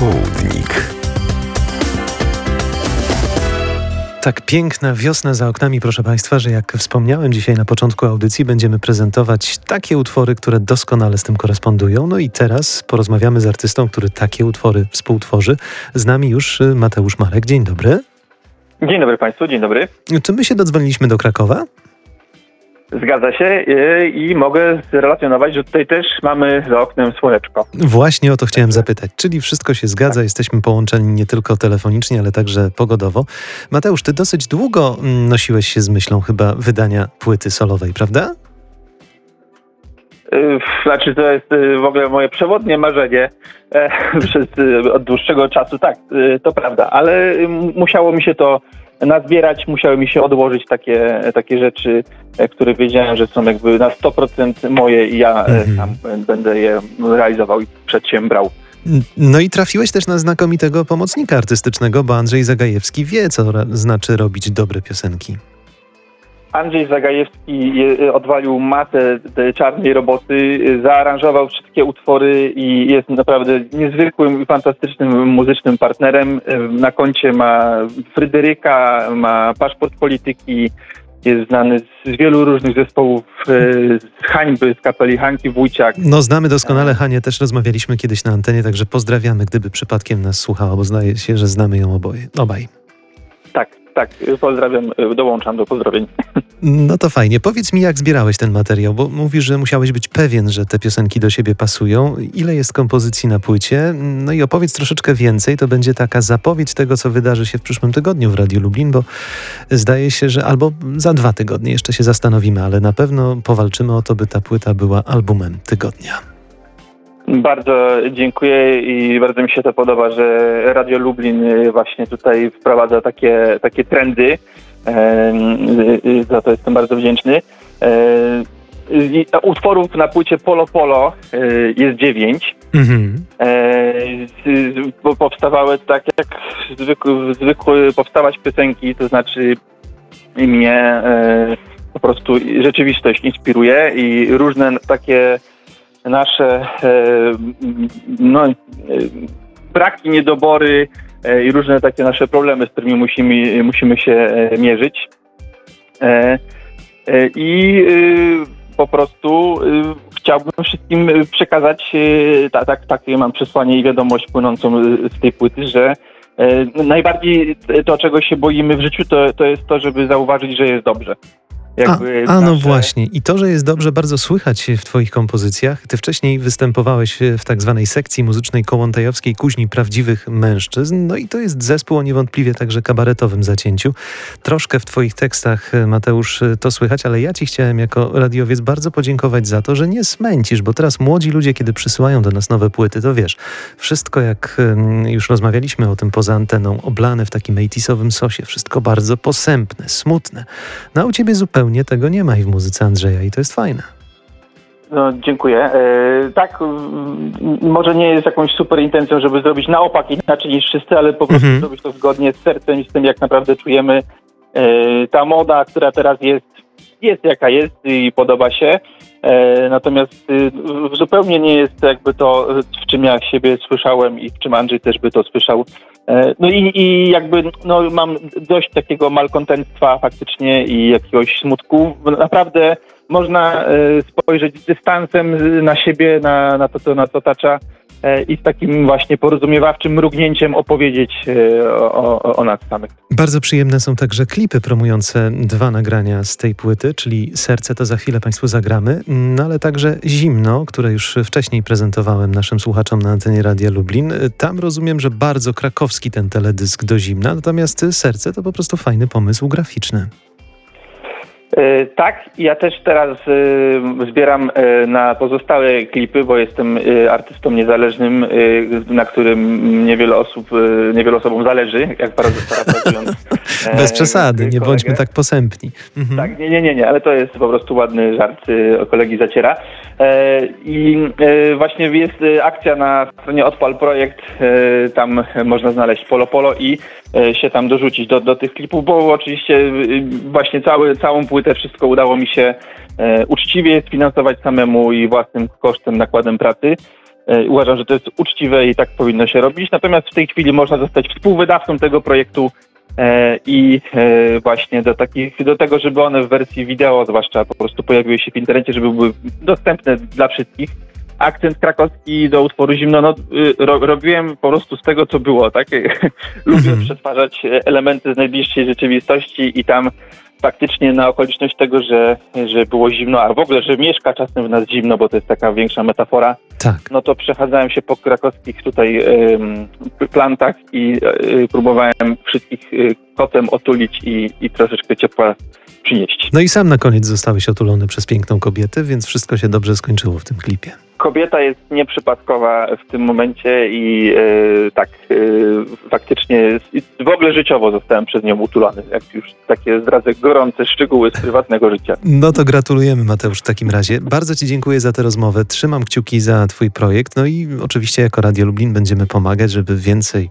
Popołudnik. Tak piękna wiosna za oknami, proszę Państwa, że jak wspomniałem dzisiaj na początku audycji, będziemy prezentować takie utwory, które doskonale z tym korespondują. No i teraz porozmawiamy z artystą, który takie utwory współtworzy. Z nami już y, Mateusz Marek. Dzień dobry. Dzień dobry Państwu, dzień dobry. Czy my się dodzwoniliśmy do Krakowa? Zgadza się y, i mogę zrelacjonować, że tutaj też mamy za oknem słoneczko. Właśnie o to chciałem zapytać. Czyli wszystko się zgadza, jesteśmy połączeni nie tylko telefonicznie, ale także pogodowo. Mateusz, ty dosyć długo nosiłeś się z myślą chyba wydania płyty solowej, prawda? Y, znaczy, to jest y, w ogóle moje przewodnie marzenie e, przez, od dłuższego czasu. Tak, to prawda, ale musiało mi się to nazbierać, musiały mi się odłożyć takie, takie rzeczy, e, które wiedziałem, że są jakby na 100% moje i ja e, mhm. tam będę je realizował i przedsiębrał. No i trafiłeś też na znakomitego pomocnika artystycznego, bo Andrzej Zagajewski wie, co znaczy robić dobre piosenki. Andrzej Zagajewski odwalił masę czarnej roboty, zaaranżował wszystkie utwory i jest naprawdę niezwykłym i fantastycznym muzycznym partnerem. Na koncie ma Fryderyka, ma paszport polityki, jest znany z wielu różnych zespołów, z hańby, z kapeli Hanki Wójciak. No znamy doskonale Hanię, też rozmawialiśmy kiedyś na antenie, także pozdrawiamy, gdyby przypadkiem nas słuchała, bo zdaje się, że znamy ją oboje, obaj. Tak, tak, pozdrawiam, dołączam do pozdrowień. No to fajnie. Powiedz mi, jak zbierałeś ten materiał, bo mówisz, że musiałeś być pewien, że te piosenki do siebie pasują. Ile jest kompozycji na płycie? No i opowiedz troszeczkę więcej. To będzie taka zapowiedź tego, co wydarzy się w przyszłym tygodniu w Radiu Lublin, bo zdaje się, że albo za dwa tygodnie jeszcze się zastanowimy, ale na pewno powalczymy o to, by ta płyta była albumem tygodnia. Bardzo dziękuję i bardzo mi się to podoba, że Radio Lublin właśnie tutaj wprowadza takie, takie trendy. Za to jestem bardzo wdzięczny. Utworów na płycie Polo Polo jest dziewięć. Mhm. Powstawały tak jak zwykły, zwykły powstawać piosenki, to znaczy mnie po prostu rzeczywistość inspiruje i różne takie nasze e, no, e, braki, niedobory e, i różne takie nasze problemy, z którymi musimy, musimy się mierzyć. I po prostu chciałbym wszystkim przekazać tak, tak, takie mam przesłanie i wiadomość płynącą z tej płyty, że najbardziej to, czego się boimy w życiu, to, to jest to, żeby zauważyć, że jest dobrze. Jakby a, a no właśnie. I to, że jest dobrze bardzo słychać w Twoich kompozycjach. Ty wcześniej występowałeś w tak zwanej sekcji muzycznej kołątajowskiej Kuźni Prawdziwych Mężczyzn. No i to jest zespół o niewątpliwie także kabaretowym zacięciu. Troszkę w Twoich tekstach, Mateusz, to słychać, ale ja Ci chciałem jako radiowiec bardzo podziękować za to, że nie smęcisz, bo teraz młodzi ludzie, kiedy przysyłają do nas nowe płyty, to wiesz, wszystko jak już rozmawialiśmy o tym poza anteną, oblane w takim ejtisowym sosie, wszystko bardzo posępne, smutne. No a u Ciebie zupełnie zupełnie tego nie ma i w muzyce Andrzeja i to jest fajne. No, dziękuję. E, tak, może nie jest jakąś super intencją, żeby zrobić na opak inaczej niż wszyscy, ale po prostu mhm. zrobić to zgodnie z sercem i z tym, jak naprawdę czujemy. E, ta moda, która teraz jest, jest jaka jest i podoba się. E, natomiast y, zupełnie nie jest jakby to, w czym ja siebie słyszałem i w czym Andrzej też by to słyszał. E, no i, i jakby no, mam dość takiego malkontentstwa faktycznie i jakiegoś smutku. Naprawdę można e, spojrzeć z dystansem na siebie, na, na to, co nas otacza i z takim właśnie porozumiewawczym mrugnięciem opowiedzieć e, o, o, o, nas samych. Bardzo przyjemne są także klipy promujące dwa nagrania z tej płyty, czyli Serce to za chwilę Państwu zagramy, no ale także Zimno, które już wcześniej prezentowałem naszym słuchaczom na antenie Radia Lublin. Tam rozumiem, że bardzo krakowski ten teledysk do Zimna, natomiast Serce to po prostu fajny pomysł graficzny. E, tak, ja też teraz e, zbieram e, na pozostałe klipy, bo jestem artystą niezależnym, na którym niewiele osób, niewiele osobom zależy, jak parafrazując. Bez przesady, nie bądźmy tak posępni. Mhm. Tak, nie, nie, nie, nie, ale to jest po prostu ładny żart o kolegi Zaciera. I właśnie jest akcja na stronie Odpal Projekt, tam można znaleźć Polo Polo i się tam dorzucić do, do tych klipów, bo oczywiście właśnie cały, całą płytę wszystko udało mi się e, uczciwie sfinansować samemu i własnym kosztem, nakładem pracy. Uważam, że to jest uczciwe i tak powinno się robić. Natomiast w tej chwili można zostać współwydawcą tego projektu i właśnie do takich, do tego, żeby one w wersji wideo zwłaszcza po prostu pojawiły się w internecie, żeby były dostępne dla wszystkich akcent krakowski do utworu Zimno no, ro, robiłem po prostu z tego, co było, tak? Lubię mhm. przetwarzać elementy z najbliższej rzeczywistości i tam faktycznie na okoliczność tego, że, że było zimno, a w ogóle, że mieszka czasem w nas zimno, bo to jest taka większa metafora, tak. no to przechadzałem się po krakowskich tutaj y, plantach i y, próbowałem wszystkich y, kotem otulić i, i troszeczkę ciepła przynieść. No i sam na koniec zostałeś otulony przez piękną kobietę, więc wszystko się dobrze skończyło w tym klipie kobieta jest nieprzypadkowa w tym momencie i e, tak e, faktycznie w ogóle życiowo zostałem przez nią utulony, jak już takie zdradzę gorące szczegóły z prywatnego życia. No to gratulujemy Mateusz w takim razie. Bardzo Ci dziękuję za tę rozmowę. Trzymam kciuki za Twój projekt. No i oczywiście jako Radio Lublin będziemy pomagać, żeby więcej,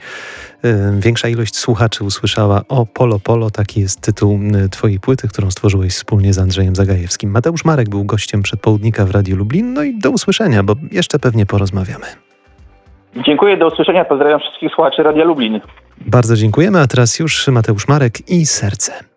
większa ilość słuchaczy usłyszała o Polo Polo. Taki jest tytuł Twojej płyty, którą stworzyłeś wspólnie z Andrzejem Zagajewskim. Mateusz Marek był gościem przedpołudnika w Radio Lublin. No i do usłyszenia bo jeszcze pewnie porozmawiamy. Dziękuję, do usłyszenia. Pozdrawiam wszystkich słuchaczy Radia Lublin. Bardzo dziękujemy, a teraz już Mateusz Marek i serce.